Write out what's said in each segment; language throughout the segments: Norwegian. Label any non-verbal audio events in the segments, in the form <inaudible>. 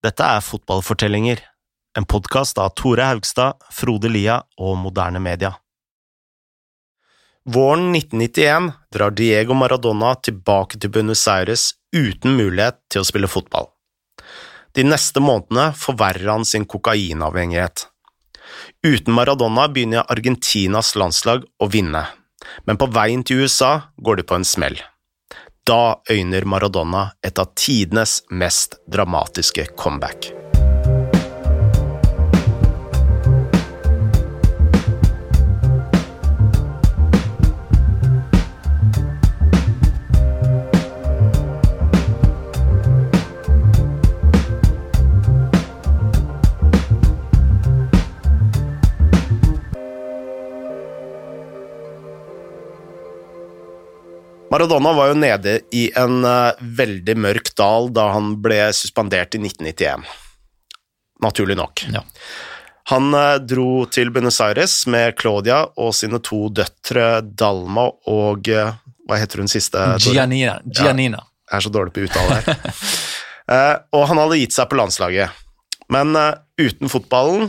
Dette er Fotballfortellinger, en podkast av Tore Haugstad, Frode Lia og Moderne Media. Våren 1991 drar Diego Maradona tilbake til Buenos Aires uten mulighet til å spille fotball. De neste månedene forverrer han sin kokainavhengighet. Uten Maradona begynner Argentinas landslag å vinne, men på veien til USA går de på en smell. Da øyner Maradona et av tidenes mest dramatiske comeback. Maradona var jo nede i en uh, veldig mørk dal da han ble suspendert i 1991. Naturlig nok. Ja. Han uh, dro til Buenos Aires med Claudia og sine to døtre Dalma og uh, Hva heter hun siste? Giannina. Giannina. Jeg er så dårlig på uttale her. <laughs> og han hadde gitt seg på landslaget. Men uten fotballen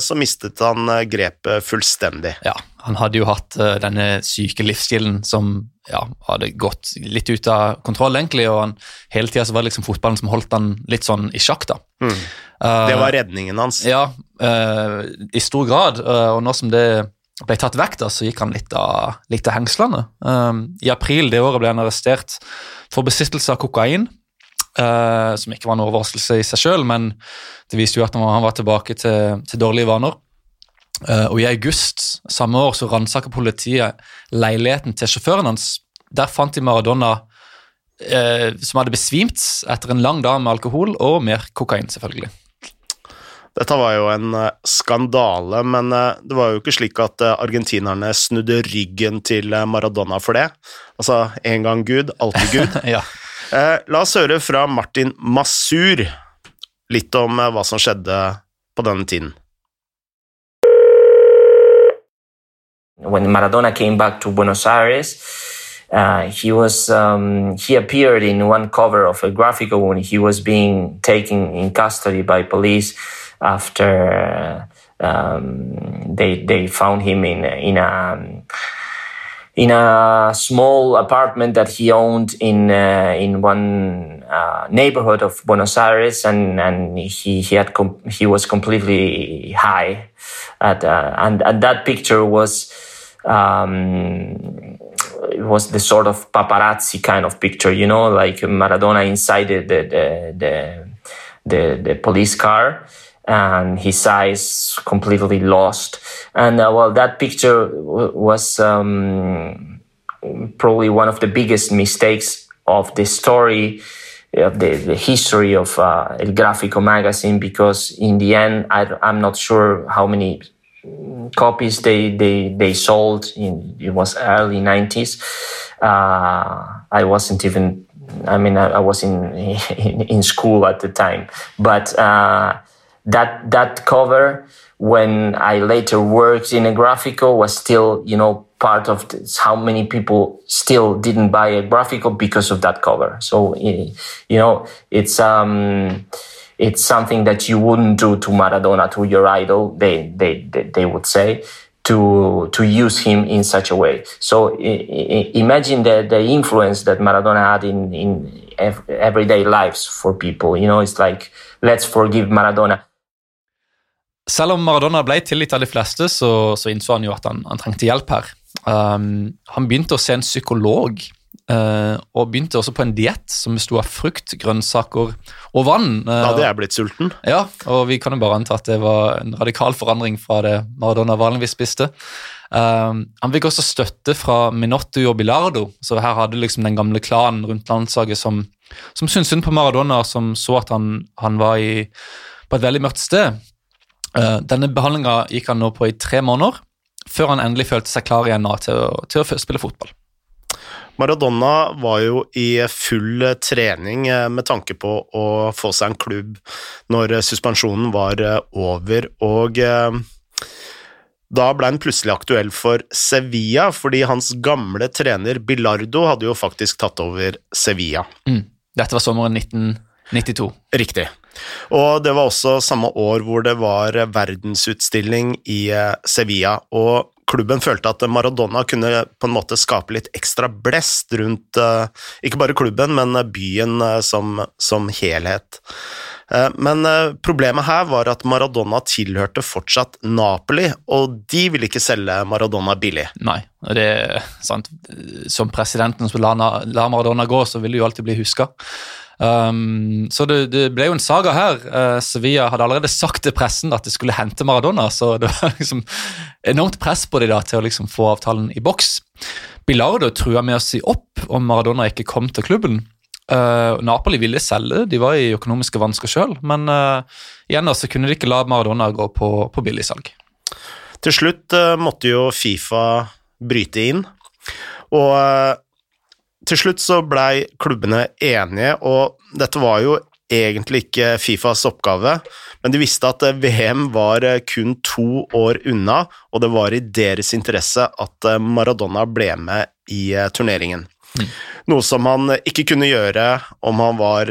så mistet han grepet fullstendig. Ja, han hadde jo hatt denne syke livsstilen som ja, hadde gått litt ut av kontroll, egentlig. Og han, hele tida var det liksom fotballen som holdt han litt sånn i sjakk, da. Mm. Det var redningen hans. Ja, uh, i stor grad. Uh, og nå som det ble tatt vekk, da, så gikk han litt av, litt av hengslene. I april det året ble han arrestert for besittelse av kokain. Uh, som ikke var en overraskelse i seg sjøl, men det viste jo at han var tilbake til, til dårlige vaner. Uh, og I august samme år så ransaka politiet leiligheten til sjåføren hans. Der fant de Maradona uh, som hadde besvimt etter en lang dag med alkohol og mer kokain, selvfølgelig. Dette var jo en skandale, men det var jo ikke slik at argentinerne snudde ryggen til Maradona for det. Altså en gang Gud, alltid Gud. <laughs> ja. La oss høre fra Martin Masur litt om hva som skjedde på denne tiden. when Maradona came back to Buenos Aires, uh, he was um, he appeared in one cover of a graphical when he was being taken in custody by police after um, they they found him in in a in a small apartment that he owned in uh, in one uh, neighborhood of Buenos Aires, and and he he had he was completely high, at uh, and and that picture was um, it was the sort of paparazzi kind of picture, you know, like Maradona inside the the the, the, the police car and his eyes completely lost. And uh, well, that picture w- was um, probably one of the biggest mistakes of the story of the, the history of uh, El Gráfico magazine because in the end I, I'm not sure how many copies they they they sold in it was early 90s uh, i wasn't even i mean i, I was in, <laughs> in, in school at the time but uh, that that cover when i later worked in a graphical was still you know part of this, how many people still didn't buy a graphical because of that cover so you know it's um it's something that you wouldn't do to Maradona, to your idol, they, they, they would say, to, to use him in such a way. So imagine the, the influence that Maradona had in, in everyday lives for people. You know, it's like, let's forgive Maradona. Selv om Maradona ble tilgitt av de fleste, så, så, innså han jo at han, han trengte hjelp her. Um, han begynte å se en psykolog Uh, og begynte også på en diett som besto av frukt, grønnsaker og vann. Uh, da hadde jeg blitt sulten. Ja, og vi kan jo bare anta at det var en radikal forandring fra det Maradona vanligvis spiste. Um, han fikk også støtte fra Minotto og Bilardo, så her hadde liksom den gamle klanen rundt landslaget som, som syntes synd på Maradona, som så at han, han var i, på et veldig mørkt sted. Denne behandlinga gikk han nå på i tre måneder, før han endelig følte seg klar igjen til å, til å spille fotball. Maradona var jo i full trening med tanke på å få seg en klubb når suspensjonen var over, og da ble han plutselig aktuell for Sevilla, fordi hans gamle trener Bilardo hadde jo faktisk tatt over Sevilla. Mm. Dette var sommeren 19... 92. Riktig. Og det var også samme år hvor det var verdensutstilling i eh, Sevilla, og klubben følte at Maradona kunne på en måte skape litt ekstra blest rundt eh, ikke bare klubben, men byen eh, som, som helhet. Men problemet her var at Maradona tilhørte fortsatt Napoli, og de ville ikke selge Maradona billig. Nei, det er sant. Som presidenten som la, la Maradona gå, så vil det jo alltid bli huska. Um, så det, det, ble jo en saga her. Uh, Sevilla hadde allerede sagt til pressen at de skulle hente Maradona, så det var liksom enormt press på dem da til å liksom få avtalen i boks. Bilardo trua med å si opp om Maradona ikke kom til klubben. Uh, Napoli ville selge, de var i økonomiske vansker sjøl, men uh, igjen så kunne de ikke la Maradona gå på, på billigsalg. Til slutt uh, måtte jo Fifa bryte inn, og til slutt så blei klubbene enige, og dette var jo egentlig ikke Fifas oppgave, men de visste at VM var kun to år unna, og det var i deres interesse at Maradona ble med i turneringen. Mm. Noe som han ikke kunne gjøre om han var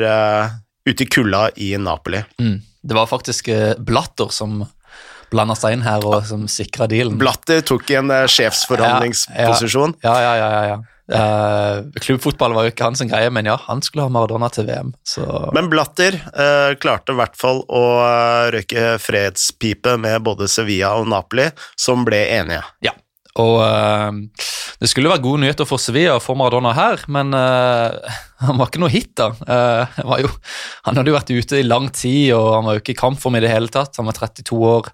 ute i kulda i Napoli. Mm. Det var faktisk Blatter som blanda seg inn her og som sikra dealen. Blatter tok i en sjefsforhandlingsposisjon. Ja, ja, ja. ja, ja. Uh, klubbfotball var jo ikke hans greie, men ja, han skulle ha Maradona til VM. Så. Men Blatter uh, klarte i hvert fall å uh, røyke fredspipe med både Sevilla og Napoli, som ble enige. Ja, og det skulle være gode nyheter for Sevilla å få Maradona her, men <laughs> han var ikke noe hit, da. Jo, han hadde jo vært ute i lang tid, og han var jo ikke i kampform i det hele tatt. Han var 32 år,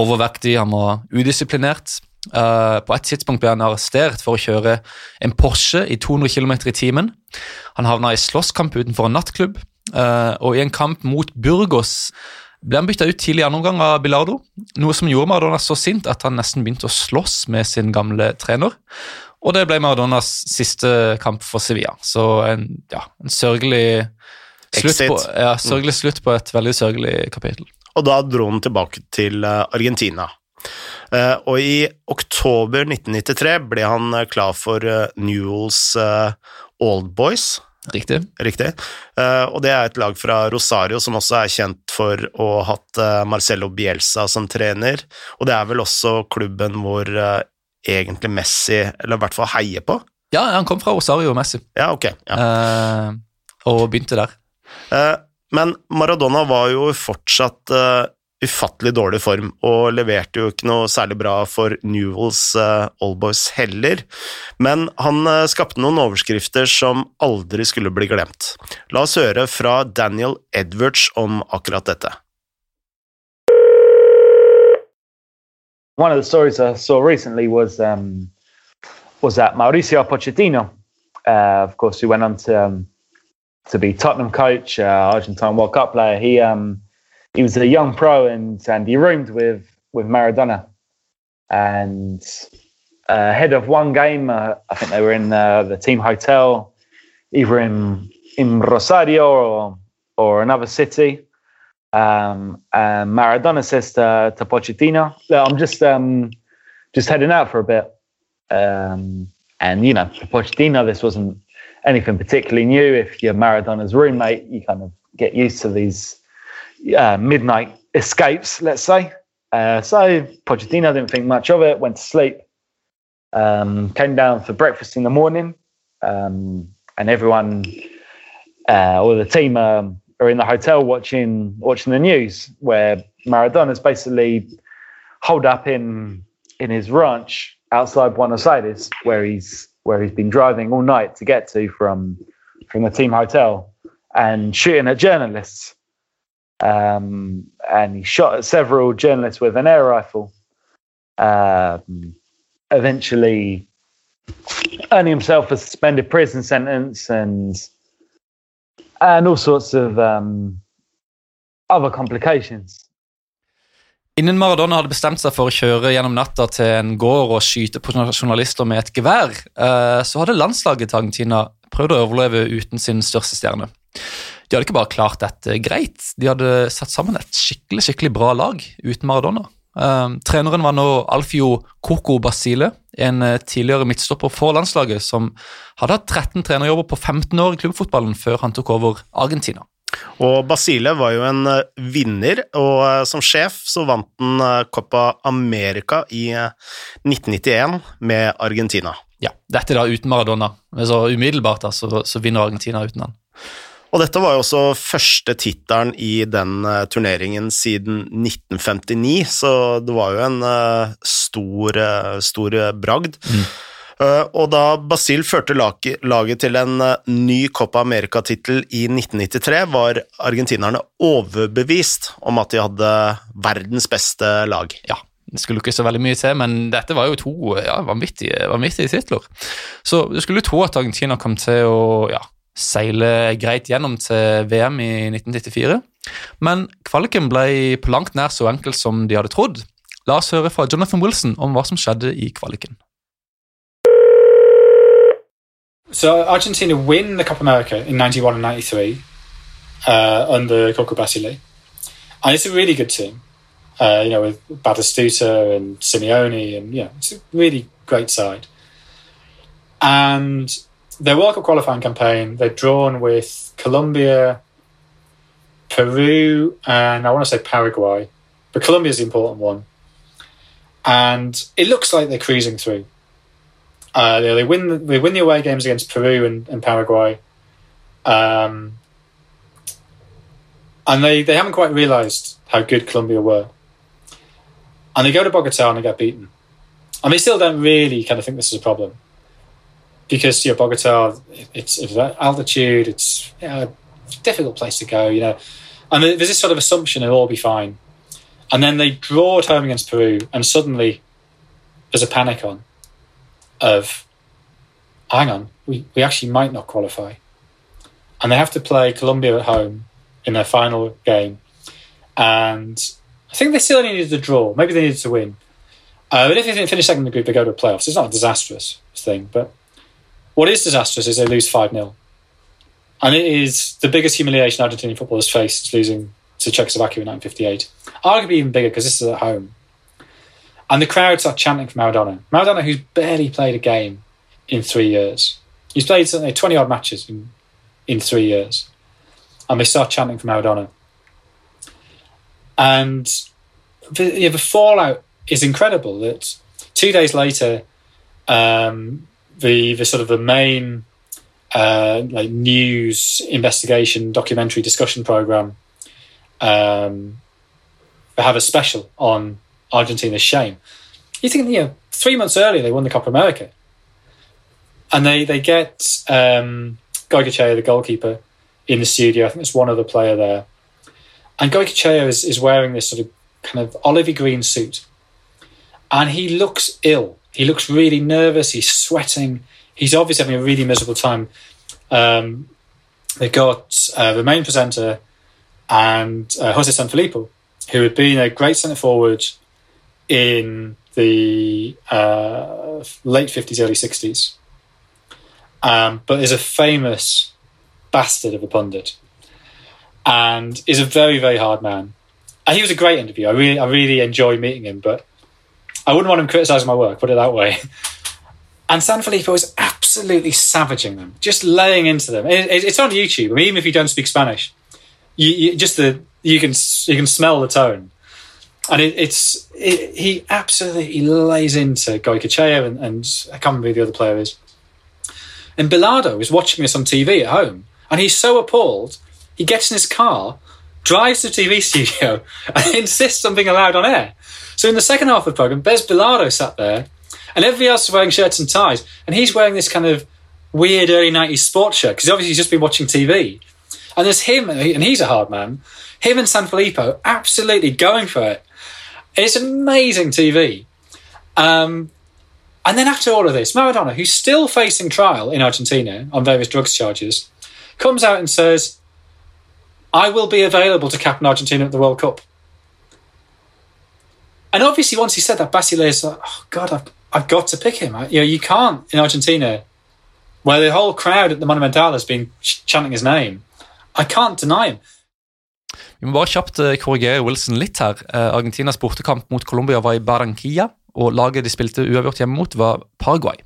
overvektig, han var udisiplinert. Uh, på et tidspunkt ble han arrestert for å kjøre en Porsche i 200 km i timen. Han havna i slåsskamp utenfor en nattklubb, uh, og i en kamp mot Burgos ble han bytta ut tidlig i andre omgang av Bilardo, noe som gjorde Maradona så sint at han nesten begynte å slåss med sin gamle trener. Og det ble Maradonas siste kamp for Sevilla. Så en, ja, en sørgelig, slutt på, ja, sørgelig slutt på et veldig sørgelig kapittel. Og da dro han tilbake til eh, Argentina. Eh, og i oktober 1993 ble han eh, klar for eh, Newells Old Boys. Riktig. Riktig. Og det er et lag fra Rosario som også er kjent for å ha hatt Marcello Bielsa som trener, og det er vel også klubben hvor egentlig Messi, eller i hvert fall heier på? Ja, han kom fra Rosario Messi. Ja, ok. Ja. og begynte der. Men Maradona var jo fortsatt ufattelig dårlig form, og leverte jo ikke noe særlig bra for Newells uh, Allboys heller, men han uh, skapte noen overskrifter som aldri skulle bli glemt. La oss høre fra Daniel Edwards om akkurat dette. One of the stories I saw recently was um, was that Mauricio Pochettino, uh, of course, who went on to um, to be Tottenham coach, uh, Argentine World Cup player. He um, he was a young pro and and he roomed with with Maradona, and uh, ahead of one game, uh, I think they were in uh, the team hotel, either in in Rosario or or another city. Um, and Maradona says to, to Pochettino, "I'm just um, just heading out for a bit." Um, and you know, for Pochettino, this wasn't anything particularly new. If you're Maradona's roommate, you kind of get used to these uh, midnight escapes, let's say. Uh, so Pochettino didn't think much of it, went to sleep, um, came down for breakfast in the morning, um, and everyone, uh, or the team, um, are in the hotel watching watching the news, where Maradona's basically holed up in in his ranch outside Buenos Aires, where he's where he's been driving all night to get to from from the team hotel, and shooting at journalists. Um, and he shot at several journalists with an air rifle. Um, eventually, earning himself a suspended prison sentence and and all sorts of um, other complications. Innen Maradona hadde bestemt seg for å kjøre gjennom natta til en gård og skyte på journalister med et gevær, eh, så hadde landslaget til Argentina prøvd å overleve uten sin største stjerne de hadde ikke bare klart dette greit, de hadde satt sammen et skikkelig skikkelig bra lag uten Maradona. Um, treneren var nå Alfio Coco Basile, en uh, tidligere midtstopper for landslaget, som hadde hatt 13 trenerjobber på 15 år i klubbfotballen før han tok over Argentina. Og Basile var jo en eh, vinner, og eh, som sjef så vant han eh, Copa America i eh, 1991 med Argentina. Ja, Dette da uten Maradona. Så umiddelbart da, så, så vinner Argentina uten han. Og dette var jo også første tittelen i den eh, turneringen siden 1959, så det var jo en eh, stor, eh, stor bragd. Eh, og da Basil førte laget, til en ny Copa America-tittel i 1993, var argentinerne overbevist om at de hadde verdens beste lag. Ja, det skulle ikke så veldig mye til, men dette var jo to ja, vanvittige, vanvittige titler. Så du skulle tro at Argentina kom til å ja, seile greit gjennom til VM i 1994, men kvaliken ble på langt nær så enkel som de hadde trodd. La oss høre fra Jonathan Wilson om hva som skjedde i kvaliken. So Argentina win the Copa America in '91 and '93 uh, under Coco Basile, and it's a really good team. Uh, you know, with Batistuta and Simeone, and yeah, it's a really great side. And their World Cup qualifying campaign, they're drawn with Colombia, Peru, and I want to say Paraguay, but Colombia is the important one. And it looks like they're cruising through. Uh, they, they win. The, they win the away games against Peru and, and Paraguay, um, and they, they haven't quite realised how good Colombia were. And they go to Bogota and they get beaten, and they still don't really kind of think this is a problem because you know, Bogota, it's, it's altitude, it's you know, a difficult place to go, you know, and there's this sort of assumption it'll all be fine, and then they draw at home against Peru, and suddenly there's a panic on of hang on, we, we actually might not qualify. And they have to play Colombia at home in their final game. And I think they still only needed to draw. Maybe they needed to win. Uh, but if they didn't finish second in the group, they go to the playoffs. It's not a disastrous thing. But what is disastrous is they lose 5 0. And it is the biggest humiliation Argentinian football has faced, losing to Czechoslovakia in 1958. Arguably even bigger because this is at home. And the crowd start chanting for Maradona. Maradona, who's barely played a game in three years. He's played something 20 odd matches in, in three years. And they start chanting for Maradona. And the, yeah, the fallout is incredible that two days later, um, the, the sort of the main uh, like news investigation documentary discussion program um, they have a special on Argentina's shame. You think, you know, three months earlier they won the Copa America, and they they get um, Goycochea, the goalkeeper, in the studio. I think there's one other player there, and Goycochea is is wearing this sort of kind of olivey green suit, and he looks ill. He looks really nervous. He's sweating. He's obviously having a really miserable time. Um, they got uh, the main presenter and uh, Jose Sanfilippo, who had been a great centre forward in the uh, late 50s, early 60s, um, but is a famous bastard of a pundit and is a very, very hard man. And he was a great interview. I really, I really enjoyed meeting him, but I wouldn't want him criticising my work, put it that way. And San Felipe was absolutely savaging them, just laying into them. It, it, it's on YouTube. I mean, even if you don't speak Spanish, you, you just the you can you can smell the tone and it, it's it, he absolutely lays into Goycochea and, and I can't remember who the other player is. And Bilardo is watching this on TV at home, and he's so appalled, he gets in his car, drives to the TV studio, <laughs> and insists on being allowed on air. So in the second half of the program, Bez Bilardo sat there, and everybody else is wearing shirts and ties, and he's wearing this kind of weird early '90s sports shirt because obviously he's just been watching TV. And there's him, and he's a hard man. Him and San Filippo absolutely going for it. It's amazing TV. Um, and then after all of this, Maradona, who's still facing trial in Argentina on various drugs charges, comes out and says, I will be available to captain Argentina at the World Cup. And obviously, once he said that, Basile is like, oh, God, I've, I've got to pick him. I, you know, you can't in Argentina, where the whole crowd at the Monumental has been ch- chanting his name. I can't deny him. Vi må bare kjapt eh, korrigere Wilson litt her. Eh, Argentinas bortekamp mot Colombia var i Barranquilla, og laget de spilte uavgjort hjemme mot, var Paraguay.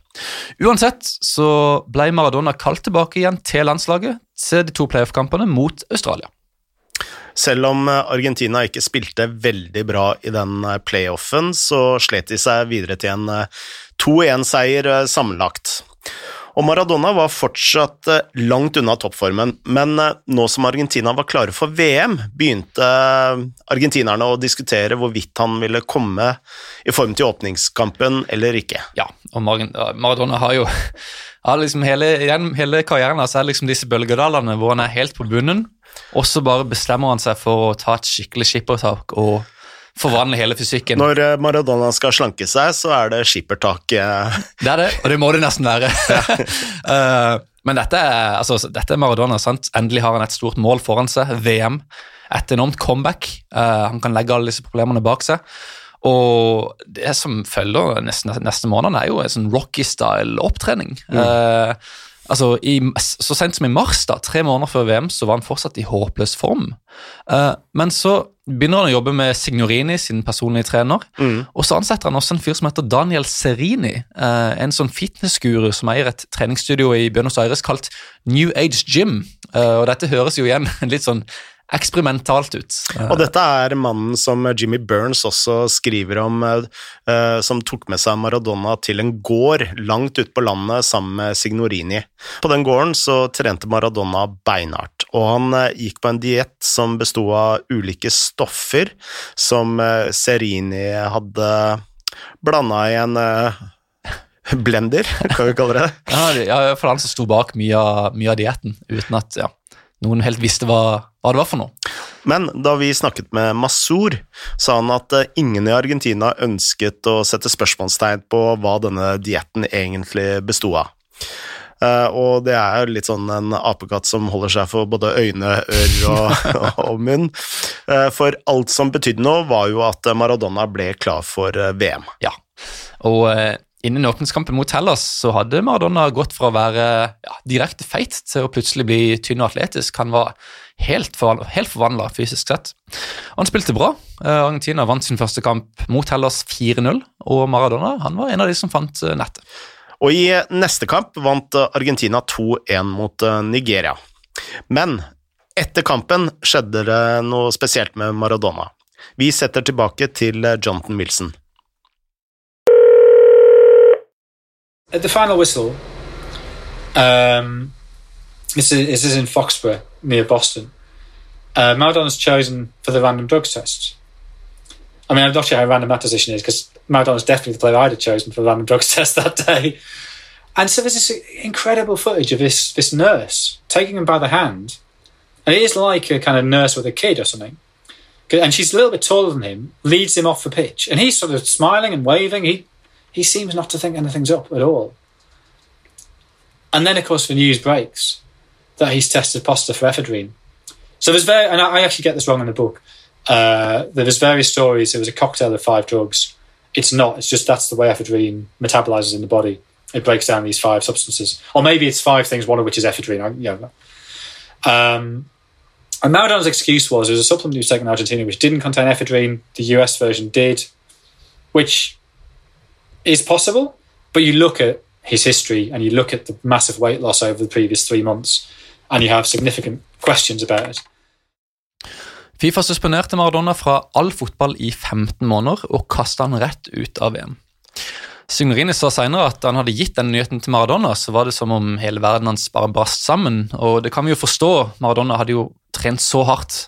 Uansett så ble Maradona kalt tilbake igjen til landslaget til de to playoff-kampene mot Australia. Selv om Argentina ikke spilte veldig bra i den playoffen, så slet de seg videre til en 2-1-seier sammenlagt. Og Maradona var fortsatt eh, langt unna toppformen, men eh, nå som Argentina var klare for VM, begynte eh, argentinerne å diskutere hvorvidt han ville komme i form til åpningskampen eller ikke. Ja, og Maradona har jo <laughs> har liksom hele, hele karrieren altså er liksom disse bølgedalene hvor han er helt på bunnen, og så bare bestemmer han seg for å ta et skikkelig skippertak og forvandle hele fysikken. Når eh, Maradona skal slanke seg, så er det skippertak. Eh. <laughs> Det er det, og det må det nesten være. uh, <laughs> men dette er, altså, dette er Maradona. sant? Endelig har han et stort mål foran seg. VM. Et enormt comeback. Uh, han kan legge alle disse problemene bak seg. Og det som følger neste, neste måned, er jo en sånn Rocky-style opptrening. Mm. Uh, altså, i, Så sent som i mars, da, tre måneder før VM, så var han fortsatt i håpløs form. Uh, men så begynner han å jobbe med Signorini, sin personlige trener. Mm. Og så ansetter han også en fyr som heter Daniel Serini, uh, en sånn fitnessguru som eier et treningsstudio i Buenos Aires kalt New Age Gym. Uh, og dette høres jo igjen <laughs> litt sånn eksperimentalt ut. Og dette er mannen som Jimmy Burns også skriver om, uh, som tok med seg Maradona til en gård langt ute på landet sammen med Signorini. På den gården så trente Maradona beinhardt, og han uh, gikk på en diett som besto av ulike stoffer som uh, Serini hadde blanda i en blender, kan vi kalle det. <laughs> ja, for han som sto bak mye av, mye av dietten, uten at ja, noen helt visste hva, hva, det var for noe. Men da vi snakket med Masur, sa han at eh, ingen i Argentina ønsket å sette spørsmålstegn på hva denne dietten egentlig besto av. Uh, og det er jo litt sånn en apekatt som holder seg for både øyne, ører og, <laughs> og munn. Uh, for alt som betydde noe, var jo at Maradona ble klar for uh, VM. Ja, og Innen åpningskampen mot Hellas så hadde Maradona gått fra å være ja, direkte feit til å plutselig bli tynn og atletisk. Han var helt, for, helt forvandla fysisk sett. Han spilte bra. Eh, Argentina vant sin første kamp mot Hellas 4-0, og Maradona han var en av de som fant eh, nettet. Og i neste kamp vant Argentina 2-1 mot eh, Nigeria. Men etter kampen skjedde det noe spesielt med Maradona. Vi setter tilbake til Jonathan Wilson. At the final whistle, um, this, is, this is in Foxborough near Boston. Uh, Maradona's chosen for the random drugs test. I mean, I'm not sure how random that decision is because Maradona's definitely the player I'd have chosen for the random drugs <laughs> test that day. And so there's this incredible footage of this this nurse taking him by the hand, and it is like a kind of nurse with a kid or something. And she's a little bit taller than him, leads him off the pitch, and he's sort of smiling and waving. He he seems not to think anything's up at all. And then, of course, the news breaks that he's tested positive for ephedrine. So there's very, and I actually get this wrong in the book. Uh, there's various stories. There was a cocktail of five drugs. It's not. It's just that's the way ephedrine metabolizes in the body. It breaks down these five substances, or maybe it's five things, one of which is ephedrine. I, you know. um, and Maradona's excuse was there was a supplement he was taking in Argentina which didn't contain ephedrine. The US version did, which is possible, but you look at his history and you look at the massive weight loss over the previous three months, and you have significant questions about it. Fifa suspenderte Maradona fra all fotball i 15 måneder og kasta han rett ut av VM. Signorini sa senere at han hadde gitt den nyheten til Maradona, så var det som om hele verden hans bare brast sammen. Og det kan vi jo forstå. Maradona hadde jo trent så hardt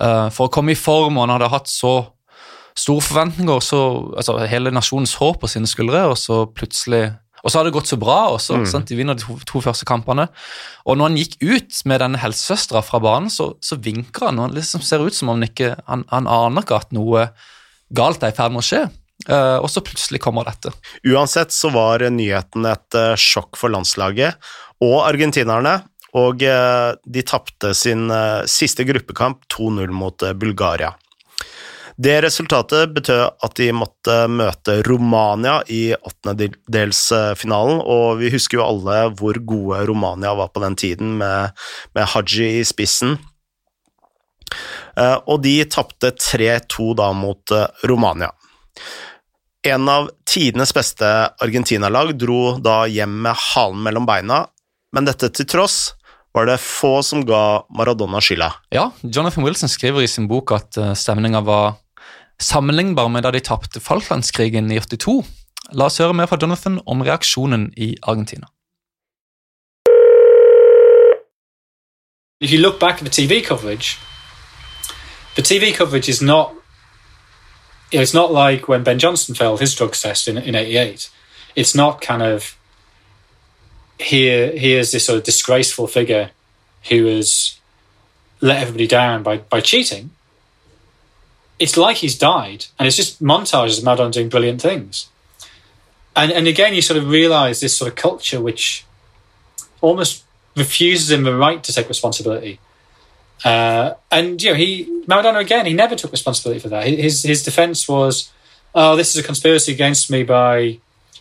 uh, for å komme i form, og han hadde hatt så store forventninger, så, altså, hele nasjonens håp på sine skuldre, og så plutselig og så har det gått så bra også. Mm. De vinner de to, to, første kampene. Og når han gikk ut med denne helsesøstera fra banen, så, så vinker han. og Det liksom ser ut som om han ikke han, han aner ikke at noe galt er i ferd med å skje. Uh, og så plutselig kommer dette. Uansett så var nyheten et uh, sjokk for landslaget og argentinerne. Og uh, de tapte sin siste gruppekamp 2-0 mot Bulgaria. Det resultatet betød at de måtte møte Romania i åttendedelsfinalen, og vi husker jo alle hvor gode Romania var på den tiden, med, med Haji i spissen. Eh, og de tapte 3-2 da mot eh, Romania. En av tidenes beste Argentina-lag dro da hjem med halen mellom beina, men dette til tross var det få som ga Maradona skylda. Ja, Jonathan Wilson skriver i sin bok at uh, stemninga var sammenlignbar med da de tapte Falklandskrigen i 82. La oss høre mer fra Jonathan om reaksjonen i Argentina. If you look back at the TV coverage, the TV coverage is not. You know, it's not like when Ben Johnson failed his drugs test in in '88. It's not kind of here. Here's this sort of disgraceful figure who has let everybody down by by cheating. It's like he's died, and it's just montages of Maradona doing brilliant things. And and again, you sort of realise this sort of culture which almost refuses him the right to take responsibility. Uh, and you know, he Maradona again, he never took responsibility for that. His his defense was, "Oh, this is a conspiracy against me by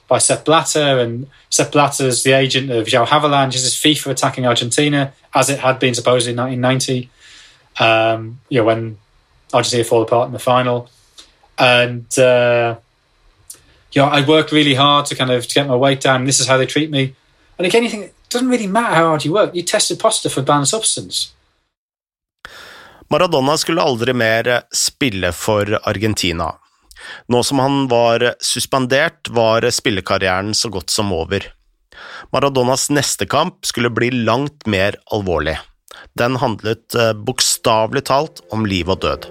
by Sepp Blatter, and Sepp Blatter is the agent of João Havelange. This is FIFA attacking Argentina, as it had been supposedly in 1990. Um, you know, when Argentina fall apart in the final, and uh, you know, I worked really hard to kind of to get my weight down. This is how they treat me. And again, you think it doesn't really matter how hard you work. You tested positive for banned substance. Maradona skulle aldri mer spille for Argentina. Nå som han var suspendert, var spillekarrieren så godt som over. Maradonas neste kamp skulle bli langt mer alvorlig. Den handlet bokstavelig talt om liv og død.